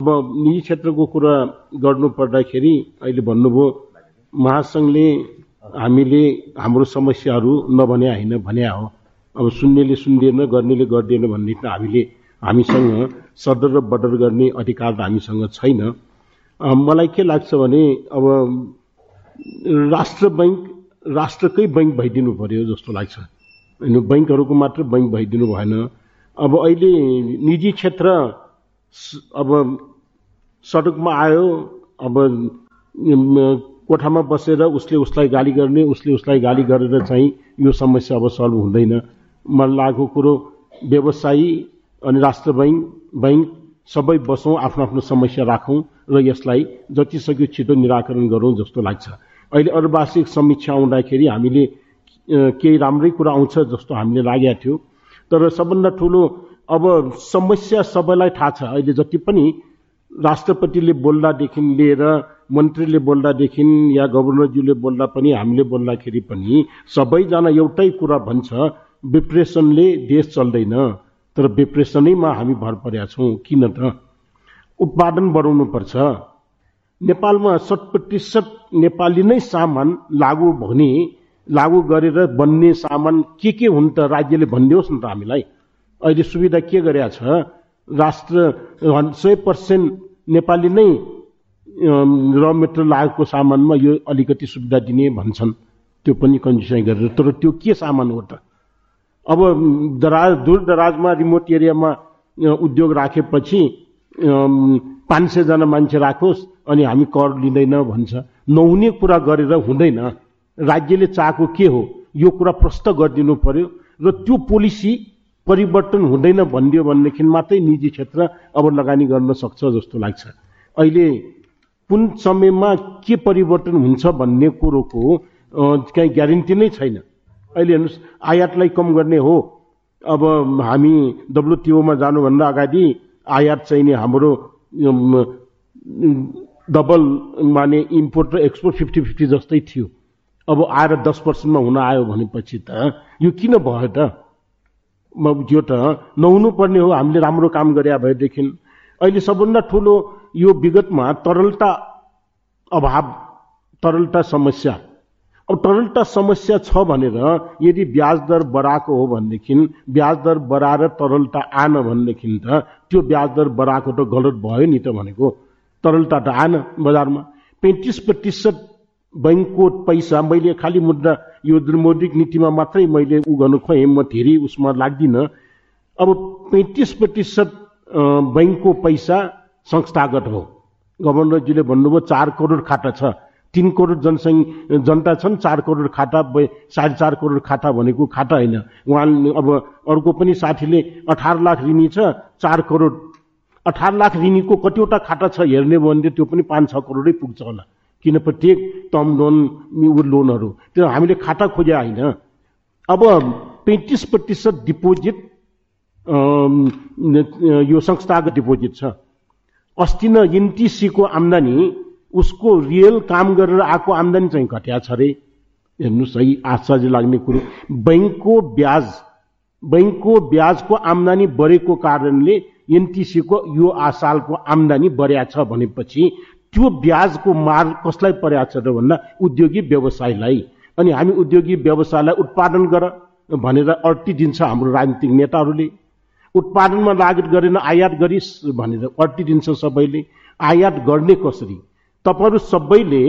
अब निजी क्षेत्रको कुरा गर्नु पर्दाखेरि अहिले भन्नुभयो महासङ्घले हामीले हाम्रो समस्याहरू नभने होइन भने हो। अब सुन्नेले सुन्दिएन गर्नेले गर्दिएन भन्ने त हामीले हामीसँग सदर र बदर गर्ने अधिकार त हामीसँग छैन। मलाई के लाग्छ भने अब राष्ट्र बैङ्क राष्ट्रकै बैङ्क भइदिनु पर्यो जस्तो लाग्छ। होइन बैङ्कहरूको मात्र बैङ्क भइदिनु भएन। अब अहिले निजी क्षेत्र अब सडकमा आयो अब कोठामा बसेर उसले उसलाई गाली गर्ने उसले उसलाई गाली गरेर चाहिँ यो समस्या अब सल्भ हुँदैन। मलाई लागेको कुरो व्यवसायी अनि राष्ट्र बैङ्क बैङ्क सबै बसौँ आफ्नो आफ्नो समस्या राखौँ र यसलाई जति सक्यो छिटो निराकरण गरौँ जस्तो लाग्छ। अहिले अर्वार्षिक समीक्षा आउँदाखेरि हामीले केही राम्रै कुरा आउँछ जस्तो हामीले लागेका थियो। तर सबभन्दा ठुलो अब समस्या सबैलाई थाहा छ। अहिले जति पनि राष्ट्रपतिले बोल्दादेखि लिएर मन्त्रीले बोल्दादेखि या गभर्नरज्यूले बोल्दा पनि हामीले बोल्दाखेरि पनि सबैजना एउटै कुरा भन्छ डिप्रेसनले देश चल्दैन। तर डिप्रेसनैमा हामी भर परेका छौँ। किन त? उत्पादन बढाउनु पर्छ नेपालमा शत प्रतिशत नेपाली नै सामान लागू भने लागू गरेर बन्ने सामान के के हुन् त राज्यले भनिदियोस् न त हामीलाई। अहिले सुविधा के गरेका छ? राष्ट्र सय पर्सेन्ट नेपाली नै र मेटेरियल लागेको सामानमा यो अलिकति सुविधा दिने भन्छन्। त्यो पनि कन्डिसन गरेर। तर त्यो के सामान हो त? अब दराज दूर दराजमा रिमोट एरियामा उद्योग राखेपछि पाँच सयजना मान्छे राखोस् अनि हामी कर लिँदैन भन्छ। नहुने कुरा गरेर हुँदैन। राज्यले चाहेको के हो? यो कुरा प्रष्ट गरिदिनु पर्यो। र त्यो पोलिसी परिवर्तन हुँदैन भनिदियो भनेदेखि मात्रै निजी क्षेत्र अब लगानी गर्न सक्छ जस्तो लाग्छ। अहिले कुन समयमा के परिवर्तन हुन्छ भन्ने कुरोको कहीँ ग्यारेन्टी नै छैन। अहिले हेर्नुहोस् आयातलाई कम गर्ने हो। अब हामी डब्लुटिओमा जानुभन्दा अगाडि आयात चाहिँ नि हाम्रो डबल माने इम्पोर्ट र एक्सपोर्ट फिफ्टी फिफ्टी जस्तै थियो। अब आएर दस पर्सेन्टमा हुन आयो भनेपछि त यो किन भयो त? यो त नहुनु पर्ने हो। हामीले राम्रो काम गरे भएदेखि। अहिले सबभन्दा ठुलो यो विगतमा तरलता अभाव तरलता समस्या। अब तरलता समस्या छ भनेर यदि ब्याज दर बढाएको हो भनेदेखि ब्याज दर बढाएर तरलता आन भनेदेखि त त्यो ब्याज दर बढाएको त गलत भयो नि त भनेको। तरलता त आन बजारमा। पैँतिस प्रतिशत बैङ्कको पैसा मैले खालि मुद्दा यो मौद्रिक नीतिमा मात्रै मैले उ गर्नु खोएँ म धेरै उसमा लाग्दिनँ। अब पैँतिस प्रतिशत बैङ्कको पैसा संस्थागत हो। गभर्नरजीले भन्नुभयो चार करोड खाता छ। तिन करोड जनसङ्ख्या जनता छन् चार करोड खाता साढे चार करोड खाता भनेको खाता होइन। उहाँ अब अर्को पनि साथीले अठार लाख ऋणी छ चार करोड। अठार लाख ऋणीको कतिवटा खाता छ हेर्ने हो भने त्यो पनि पाँच छ करोडै पुग्छ होला। किन प्रत्येक टर्म लोन लोनहरू? त्यो हामीले खाता खोजे होइन। अब पैँतिस प्रतिशत डिपोजिट यो संस्थागत डिपोजिट छ। अस्ति न एनटिसीको आम्दानी उसको रियल काम गरेर आएको आम्दानी चाहिँ घट्या छ अरे हेर्नुहोस् है आश्चर्य लाग्ने कुरो। बैङ्कको ब्याज बैङ्कको ब्याजको आम्दानी बढेको कारणले एनटिसीको यो सालको आम्दानी बढ्या छ भनेपछि त्यो ब्याजको मार कसलाई परेको छ त भन्दा उद्योगी व्यवसायलाई। अनि हामी उद्योगी व्यवसायलाई उत्पादन गर भनेर अड्टिदिन्छ हाम्रो राजनीतिक नेताहरूले। उत्पादनमा लागत गरेन आयात गरिस् भनेर अड्टिदिन्छ सबैले। आयात गर्ने कसरी? तपाईँहरू सबैले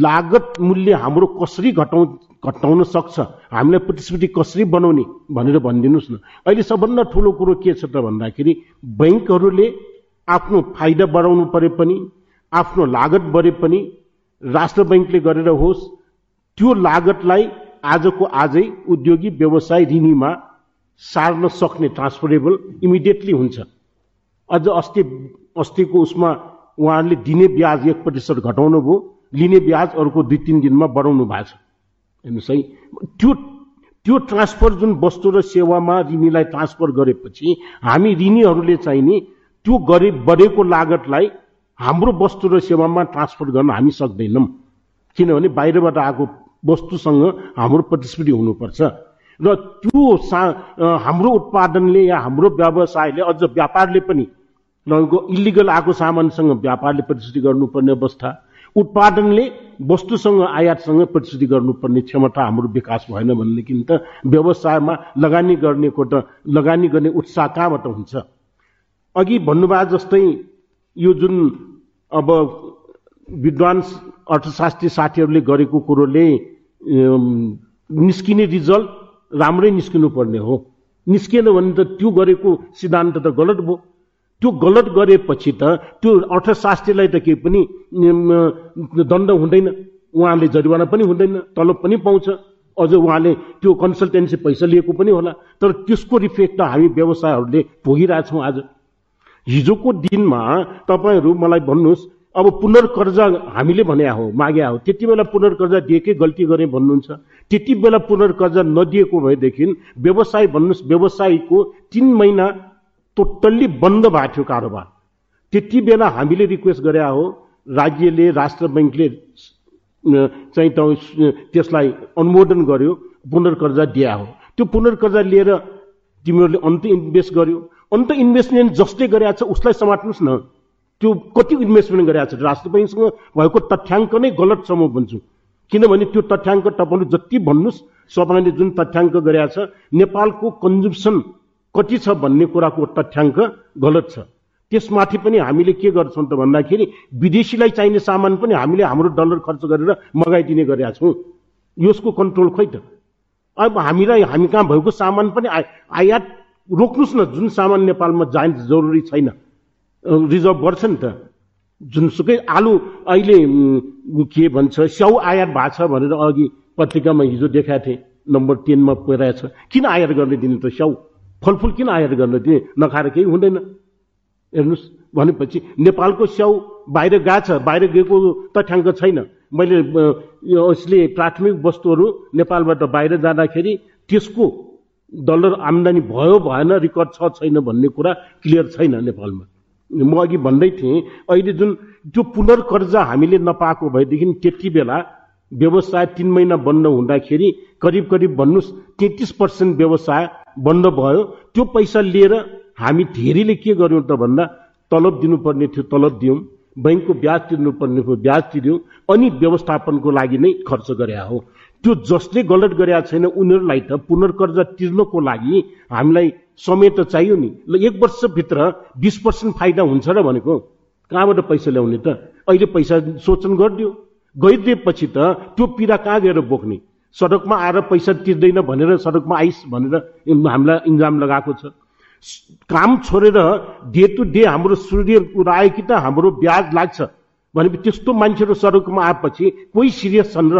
लागत मूल्य हाम्रो कसरी घटाउ घटाउन सक्छ? हामीलाई प्रतिस्पर्धी कसरी बनाउने भनेर भनिदिनुहोस् न। अहिले सबभन्दा ठुलो कुरो के छ त भन्दाखेरि बैङ्कहरूले आफ्नो फाइदा बढाउनु परे पनि आफ्नो लागत बढे पनि राष्ट्र बैङ्कले गरेर होस् त्यो लागतलाई आजको आजै उद्योगी व्यवसाय ऋणीमा सार्न सक्ने ट्रान्सफरेबल इमिडिएटली हुन्छ। अझ अस्ति अस्तिको उसमा उहाँहरूले दिने ब्याज एक प्रतिशत घटाउनु भयो लिने ब्याज अर्को दुई तिन दिनमा बढाउनु भएको छ। हेर्नुहोस् है त्यो त्यो ट्रान्सफर जुन वस्तु र सेवामा ऋणीलाई ट्रान्सफर गरेपछि हामी ऋणीहरूले चाहिँ नि त्यो गरे बढेको लागतलाई हाम्रो वस्तु र सेवामा ट्रान्सफर गर्न हामी सक्दैनौँ। किनभने बाहिरबाट आएको वस्तुसँग हाम्रो प्रतिस्पर्धी हुनुपर्छ। र त्यो सा हाम्रो उत्पादनले या हाम्रो व्यवसायले अझ व्यापारले पनि नभएको इलिगल आएको सामानसँग व्यापारले प्रतिश्रुति गर्नुपर्ने अवस्था उत्पादनले वस्तुसँग आयातसँग प्रतिश्रुति गर्नुपर्ने क्षमता हाम्रो विकास भएन भनेदेखि त व्यवसायमा लगानी गर्नेको त लगानी गर्ने उत्साह कहाँबाट हुन्छ? अघि भन्नुभयो जस्तै यो जुन अब विद्वान अर्थशास्त्री साथीहरूले गरेको कुरोले निस्किने रिजल्ट राम्रै निस्किनु पर्ने हो। निस्किएन भने त त्यो गरेको सिद्धान्त त गलत भयो। त्यो गलत गरेपछि त त्यो अर्थशास्त्रीलाई त केही पनि दण्ड हुँदैन। उहाँले जरिवाना पनि हुँदैन तलब पनि पाउँछ। अझ उहाँले त्यो कन्सल्टेन्सी पैसा लिएको पनि होला। तर त्यसको रिफेक्ट त हामी व्यवसायहरूले भोगिरहेछौँ आज। हिजोको दिनमा तपाईँहरू मलाई भन्नुहोस् अब पुनर्कर्जा हामीले भने हो मागे हो त्यति बेला पुनर्कर्जा दिएकै गल्ती गरे भन्नुहुन्छ। त्यति बेला पुनर्कर्जा नदिएको भएदेखि व्यवसाय भन्नुहोस् व्यवसायीको तिन महिना टोटल्ली बन्द भएको थियो कारोबार। त्यति बेला हामीले रिक्वेस्ट गरे हो राज्यले राष्ट्र ब्याङ्कले चाहिँ त्यसलाई अनुमोदन गर्यो पुनर्कर्जा दिया हो त्यो पुनर्कर्जा लिएर तिमीहरूले अन्त इन्भेस्ट गर्यो। अन्त इन्भेस्टमेन्ट जसले गरेको छ उसलाई समात्नुहोस् न। त्यो कति इन्भेस्टमेन्ट गरेको छ? राष्ट्र ब्याङ्कसँग भएको तथ्याङ्क नै गलत छ म भन्छु। किनभने त्यो तथ्याङ्क तपाईँले जति भन्नुहोस् तपाईँले जुन तथ्याङ्क गरेका छ नेपालको कन्जुम्सन कति छ भन्ने कुराको तथ्याङ्क गलत छ। त्यसमाथि पनि हामीले के गर्छौँ त भन्दाखेरि विदेशीलाई चाहिने सामान पनि हामीले हाम्रो डलर खर्च गरेर मगाइदिने गरेका छौँ। यसको कन्ट्रोल खोइ त। अब हामीलाई हामी कहाँ भएको सामान पनि आयात रोक्नुहोस् न जुन सामान नेपालमा जाने जरुरी छैन। रिजर्भ गर्छ नि त। जुनसुकै आलु अहिले के भन्छ स्याउ आयात भएको छ भनेर अघि पत्रिकामा हिजो देखाएको थिएँ। नम्बर टेनमा पुगिरहेछ किन आयात गर्ने दिने त स्याउ? फलफुल किन आयात गर्न दिने? नखाएर केही हुँदैन। हेर्नुहोस् भनेपछि नेपालको स्याउ बाहिर गएको छ बाहिर गएको तथ्याङ्क छैन। मैले यसले प्राथमिक वस्तुहरू नेपालबाट बाहिर जाँदाखेरि त्यसको डलर आम्दानी भयो भएन रेकर्ड छ छैन भन्ने कुरा क्लियर छैन नेपालमा। म अघि भन्दै थिएँ अहिले जुन त्यो पुनर्कर्जा हामीले नपाएको भएदेखि त्यति बेला व्यवसाय तिन महिना बन्द हुँदाखेरि करिब करिब भन्नुहोस् तेत्तिस पर्सेन्ट व्यवसाय बन्द भयो। त्यो पैसा लिएर हामी धेरैले के गर्यौँ त भन्दा तलब दिनुपर्ने थियो तलब दियौँ। बैङ्कको ब्याज तिर्नुपर्ने थियो ब्याज तिर्यौँ। अनि व्यवस्थापनको लागि नै खर्च गरे हो। त्यो जसले गलत गरेका छैन उनीहरूलाई त पुनर्कर्जा तिर्नको लागि हामीलाई समय त चाहियो नि। ल एक वर्षभित्र बिस पर्सेन्ट फाइदा हुन्छ र भनेको? कहाँबाट पैसा ल्याउने त? अहिले पैसा सोचन गरिदियो। गइदिएपछि त त्यो पीडा कहाँ गएर बोक्ने? सडकमा आएर पैसा तिर्दैन भनेर सडकमा आइस भनेर हामीलाई इन्जाम लगाएको छ। काम छोडेर डे टु डे हाम्रो सूर्य आयो कि त हाम्रो ब्याज लाग्छ। भनेपछि त्यस्तो मान्छेहरू सडकमा आएपछि कोही सिरियस छन् र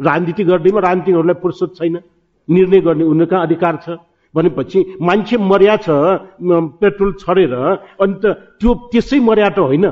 राजनीति गर्दैमा राजनीतिकहरूलाई फुर्सद छैन निर्णय गर्ने उनीहरूका अधिकार छ। भनेपछि मान्छे मर्या छ पेट्रोल छरेर अनि त त्यो त्यसै मर्या त होइन।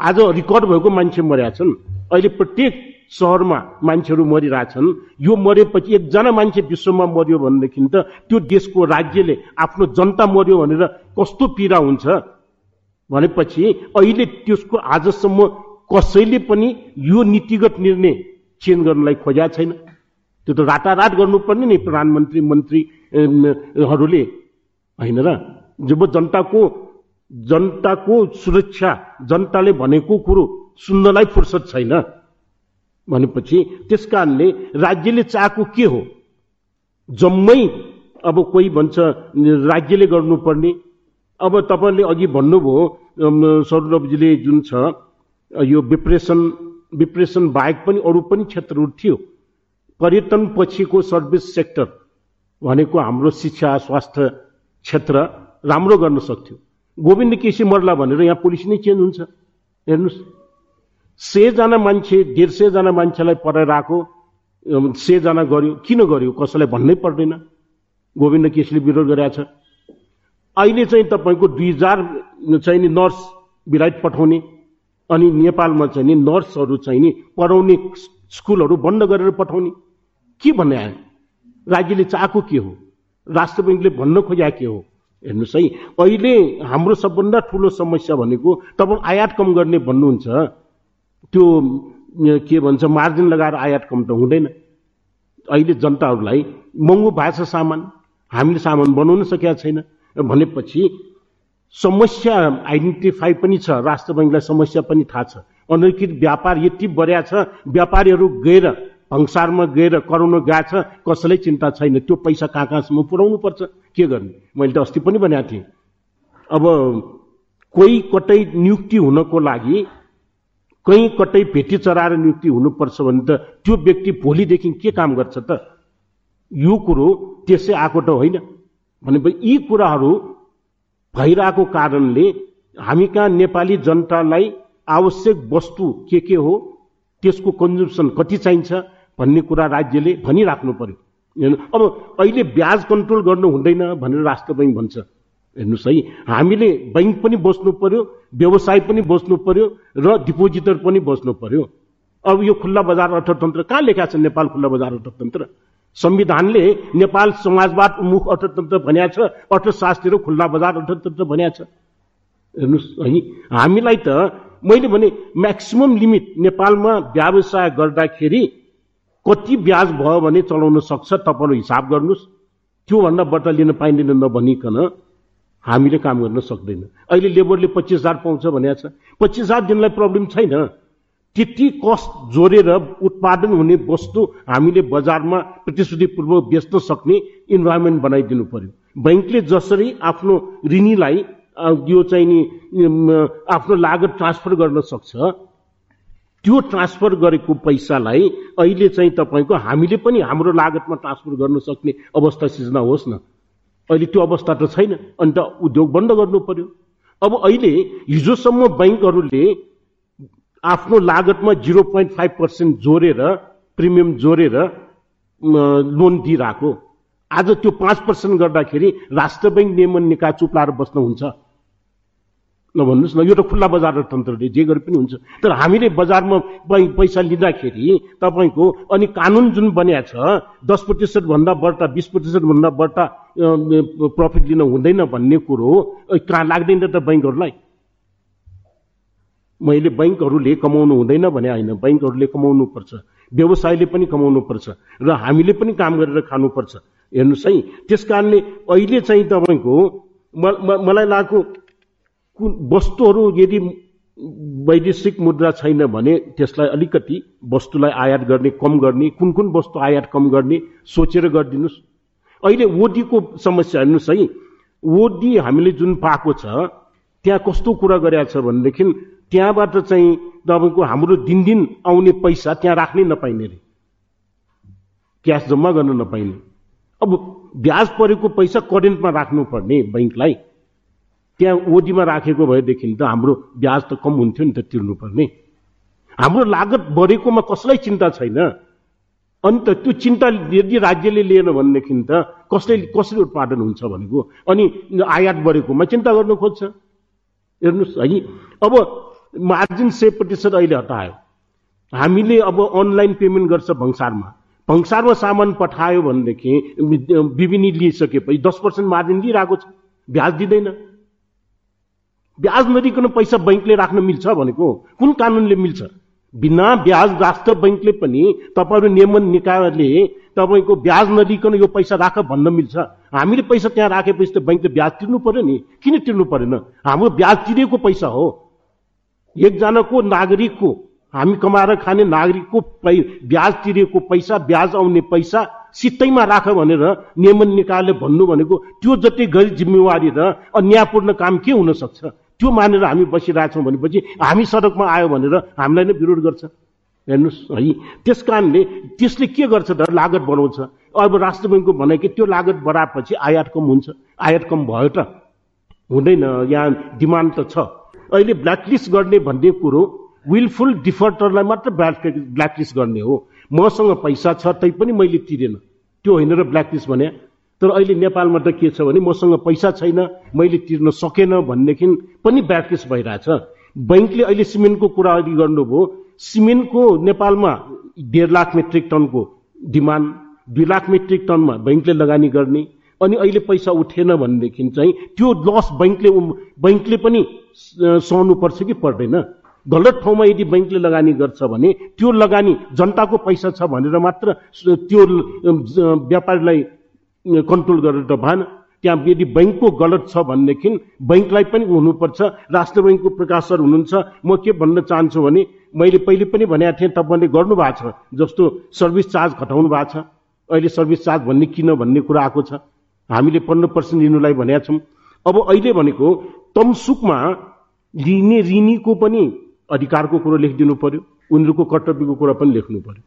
आज रिकर्ड भएको मान्छे मर्या छन्। अहिले प्रत्येक सहरमा मान्छेहरू मरिरहेछन्। यो मरेपछि एकजना मान्छे विश्वमा मर्यो भनेदेखि त त्यो देशको राज्यले आफ्नो जनता मर्यो भनेर कस्तो पीडा हुन्छ? भनेपछि अहिले त्यसको आजसम्म कसैले पनि यो नीतिगत निर्णय चेन्ज गर्नलाई खोज्या छैन। त्यो त रातारात गर्नुपर्ने नि प्रधानमन्त्री मन्त्रीहरूले होइन र? जब जनताको जनताको सुरक्षा जनताले भनेको कुरो सुन्नलाई फुर्सद छैन। भनेपछि त्यस कारणले राज्यले चाहेको के हो? जम्मै अब कोही भन्छ राज्यले गर्नुपर्ने। अब तपाईँले अघि भन्नुभयो सौरभजीले जुन छ यो डिप्रेसन डिप्रेसन बाहेक पनि अरू पनि क्षेत्रहरू थियो। पर्यटन पछिको सर्भिस सेक्टर भनेको हाम्रो शिक्षा स्वास्थ्य क्षेत्र राम्रो गर्न सक्थ्यो। गोविन्द केसी मर्ला भनेर यहाँ पुलिस नै चेन्ज हुन्छ। हेर्नुहोस् सयजना मान्छे डेढ सयजना मान्छेलाई पढाएर आएको सयजना गर्यो। किन गर्यो? कसैलाई भन्नै पर्दैन। गोविन्द केसीले विरोध गरेका छ। अहिले चाहिँ तपाईँको दुई हजार चाहिँ नर्स बिराइट पठाउने। अनि नेपालमा चाहिँ नि नर्सहरू चाहिँ नि पढाउने स्कुलहरू बन्द गरेर पठाउने। के भन्ने आयो? राज्यले चाहेको के हो? राष्ट्र ब्याङ्कले भन्न खोज्या के हो? हेर्नुहोस् है अहिले हाम्रो सबभन्दा ठुलो समस्या भनेको तपाईँ आयात कम गर्ने भन्नुहुन्छ त्यो के भन्छ मार्जिन लगाएर आयात कम त हुँदैन। अहिले जनताहरूलाई महँगो छ सामान हामीले सामान बनाउन सकेका छैन। भनेपछि समस्या आइडेन्टिफाई पनि छ राष्ट्र बैङ्कलाई समस्या पनि थाहा छ। अनधिकृत व्यापार यति बढिया छ व्यापारीहरू गएर भङ्सारमा गएर कराउन गएको छ कसैलाई चिन्ता छैन। त्यो पैसा कहाँ कहाँसम्म पुऱ्याउनु पर्छ के गर्ने? मैले त अस्ति पनि भनेको थिएँ। अब कोही कतै नियुक्ति हुनको लागि कहीँ कतै भेटी चराएर नियुक्ति हुनुपर्छ भने त त्यो व्यक्ति भोलिदेखि के काम गर्छ त? यो कुरो त्यसै आएको त होइन? भनेपछि यी कुराहरू भइरहेको कारणले हामी कहाँ नेपाली जनतालाई आवश्यक वस्तु के के हो त्यसको कन्जम्सन कति चाहिन्छ भन्ने कुरा राज्यले भनिराख्नु पर्यो। अब अहिले ब्याज कन्ट्रोल गर्नु हुँदैन भनेर राष्ट्र बैङ्क भन्छ। हेर्नुहोस् है हामीले बैङ्क पनि बस्नु पर्यो व्यवसाय पनि बस्नु पर्यो र डिपोजिटर पनि बस्नु पर्यो। अब यो खुल्ला बजार अर्थतन्त्र कहाँ लेखा छ नेपाल खुल्ला बजार अर्थतन्त्र? संविधानले नेपाल समाजवाद उन्मुख अर्थतन्त्र भनिएको छ अर्थशास्त्री खुल्ला बजार अर्थतन्त्र भनिएको छ हेर्नुहोस् है हामीलाई त मैले भने म्याक्सिमम लिमिट नेपालमा व्यवसाय गर्दाखेरि कति ब्याज भयो भने चलाउन सक्छ तपाईँहरू हिसाब गर्नुहोस्। त्योभन्दा बट्टा लिन पाइँदैन नभनिकन हामीले काम गर्न सक्दैन। अहिले लेबरले पच्चिस हजार पाउँछ भनेको छ पच्चिस हजार दिनलाई प्रब्लम छैन। त्यति कस्ट जोडेर उत्पादन हुने वस्तु हामीले बजारमा प्रतिश्रुतिपूर्वक बेच्न सक्ने इन्भाइरोमेन्ट बनाइदिनु पर्यो। बैङ्कले जसरी आफ्नो ऋणीलाई यो चाहिँ नि आफ्नो लागत ट्रान्सफर गर्न सक्छ त्यो ट्रान्सफर गरेको पैसालाई अहिले चाहिँ तपाईँको हामीले पनि हाम्रो लागतमा ट्रान्सफर गर्न सक्ने अवस्था सिर्जना होस् न। अहिले त्यो अवस्था त छैन अन्त उद्योग बन्द गर्नु पर्यो। अब अहिले हिजोसम्म बैङ्कहरूले आफ्नो लागतमा जिरो पोइन्ट फाइभ पर्सेन्ट जोडेर प्रिमियम जोडेर लोन दिइरहेको। आज त्यो पाँच पर्सेन्ट गर्दाखेरि राष्ट्र बैङ्क नियमन निकाय चुप्लाएर बस्नुहुन्छ नभन्नुहोस् न यो त खुल्ला बजार तन्त्रले जे गरे पनि हुन्छ। तर हामीले बजारमा पैसा लिँदाखेरि तपाईँको अनि कानुन जुन बनिया छ दस प्रतिशत भन्दा बढ्ता बिस प्रतिशत भन्दा बढ्ता प्रफिट लिन हुँदैन भन्ने कुरो कहाँ लाग्दैन त बैङ्कहरूलाई मैले बैङ्कहरूले कमाउनु हुँदैन भने होइन बैङ्कहरूले कमाउनु पर्छ व्यवसायले पनि कमाउनु पर्छ र हामीले पनि काम गरेर खानुपर्छ। हेर्नुहोस् है त्यस कारणले अहिले चाहिँ तपाईँको मलाई लागेको कुन वस्तुहरू यदि वैदेशिक मुद्रा छैन भने त्यसलाई अलिकति वस्तुलाई आयात गर्ने कम गर्ने कुन कुन वस्तु आयात कम गर्ने सोचेर गरिदिनुहोस्। अहिले ओडीको समस्या हेर्नुहोस् है ओडी हामीले जुन पाएको छ त्यहाँ कस्तो कुरा गरेको छ भनेदेखि त्यहाँबाट चाहिँ तपाईँको हाम्रो दिनदिन आउने पैसा त्यहाँ राख्नै नपाइने रे। क्यास जम्मा गर्न नपाइने। अब ब्याज परेको पैसा करेन्टमा राख्नुपर्ने बैङ्कलाई। त्यहाँ ओडीमा राखेको भएदेखि त हाम्रो ब्याज त कम हुन्थ्यो नि त तिर्नुपर्ने। हाम्रो लागत बढेकोमा कसलाई चिन्ता छैन? अनि त त्यो चिन्ता यदि राज्यले लिएन भनेदेखि त कसले कसरी उत्पादन हुन्छ भनेको? अनि आयात बढेकोमा चिन्ता गर्नु खोज्छ। हेर्नुहोस् है अब मार्जिन सेभ प्रतिशत अहिले हटायो। हामीले अब अनलाइन पेमेन्ट गर्छ भङ्सारमा भङ्सारमा सामान पठायो भनेदेखि विभिन्न लिइसकेपछि दस पर्सेन्ट मार्जिन लिइरहेको छ। ब्याज दिँदैन। ब्याज नदिकन पैसा बैङ्कले राख्न मिल्छ भनेको कुन कानुनले मिल्छ? बिना ब्याज राष्ट्र बैङ्कले पनि तपाईँहरू नियमन निकायले तपाईँको ब्याज नदिकन यो पैसा राख भन्न मिल्छ। हामीले पैसा त्यहाँ राखेपछि त बैङ्कले ब्याज तिर्नु पर्यो नि। किन तिर्नु परेन? हाम्रो ब्याज तिरेको पैसा हो। एकजनाको नागरिकको हामी कमाएर खाने नागरिकको ब्याज तिरेको पैसा ब्याज आउने पैसा सित्तैमा राख भनेर नियमन निकायले भन्नु भनेको त्यो जति गैर जिम्मेवारी र अन्यायपूर्ण काम के हुन सक्छ? त्यो मानेर हामी बसिरहेछौँ भनेपछि हामी सडकमा आयो भनेर हामीलाई नै विरोध गर्छ। हेर्नुहोस् है त्यस कारणले त्यसले के गर्छ त? लागत बढाउँछ। अब राष्ट्र ब्याङ्कको भनाइ कि? त्यो लागत बढाएपछि आयात कम हुन्छ। आयात कम भयो त। हुँदैन। यहाँ डिमान्ड त छ। अहिले ब्ल्याकलिस्ट गर्ने भन्ने कुरो विलफुल डिफल्टरलाई मात्र ब्ल्याक ब्ल्याकलिस्ट गर्ने हो। मसँग पैसा छ तै पनि मैले तिरेन। त्यो होइन र ब्ल्याकलिस्ट भने तर अहिले नेपालमा त के छ भने मसँग पैसा छैन मैले तिर्न सकेन भनेदेखि पनि ब्याकलिस्ट भइरहेछ। बैङ्कले अहिले सिमेन्टको कुरा अघि गर्नुभयो। सिमेन्टको नेपालमा डेढ लाख मेट्रिक टनको डिमान्ड दुई लाख मेट्रिक टनमा बैङ्कले लगानी गर्ने अनि अहिले पैसा उठेन भनेदेखि चाहिँ त्यो लस बैङ्कले बैङ्कले पनि सहनुपर्छ कि पर्दैन? गलत ठाउँमा यदि बैङ्कले लगानी गर्छ भने त्यो लगानी जनताको पैसा छ भनेर मात्र त्यो व्यापारीलाई कन्ट्रोल गरेर त भएन। त्यहाँ यदि बैङ्कको गलत छ भनेदेखि बैङ्कलाई पनि हुनुपर्छ राष्ट्र बैङ्कको प्रकाश सर हुनुहुन्छ। म के भन्न चाहन्छु भने मैले पहिले पनि भनेको थिएँ तपाईँले गर्नु भएको छ जस्तो सर्भिस चार्ज घटाउनु भएको छ। अहिले सर्भिस चार्ज भन्ने किन भन्ने कुरा आएको छ। हामीले पन्ध्र पर्सेन्ट लिनुलाई भनेका छौँ। अब अहिले भनेको तमसुकमा लिने ऋणीको पनि अधिकारको कुरो लेखिदिनु पर्यो उनीहरूको कर्तव्यको कुरा पनि लेख्नु पर्यो।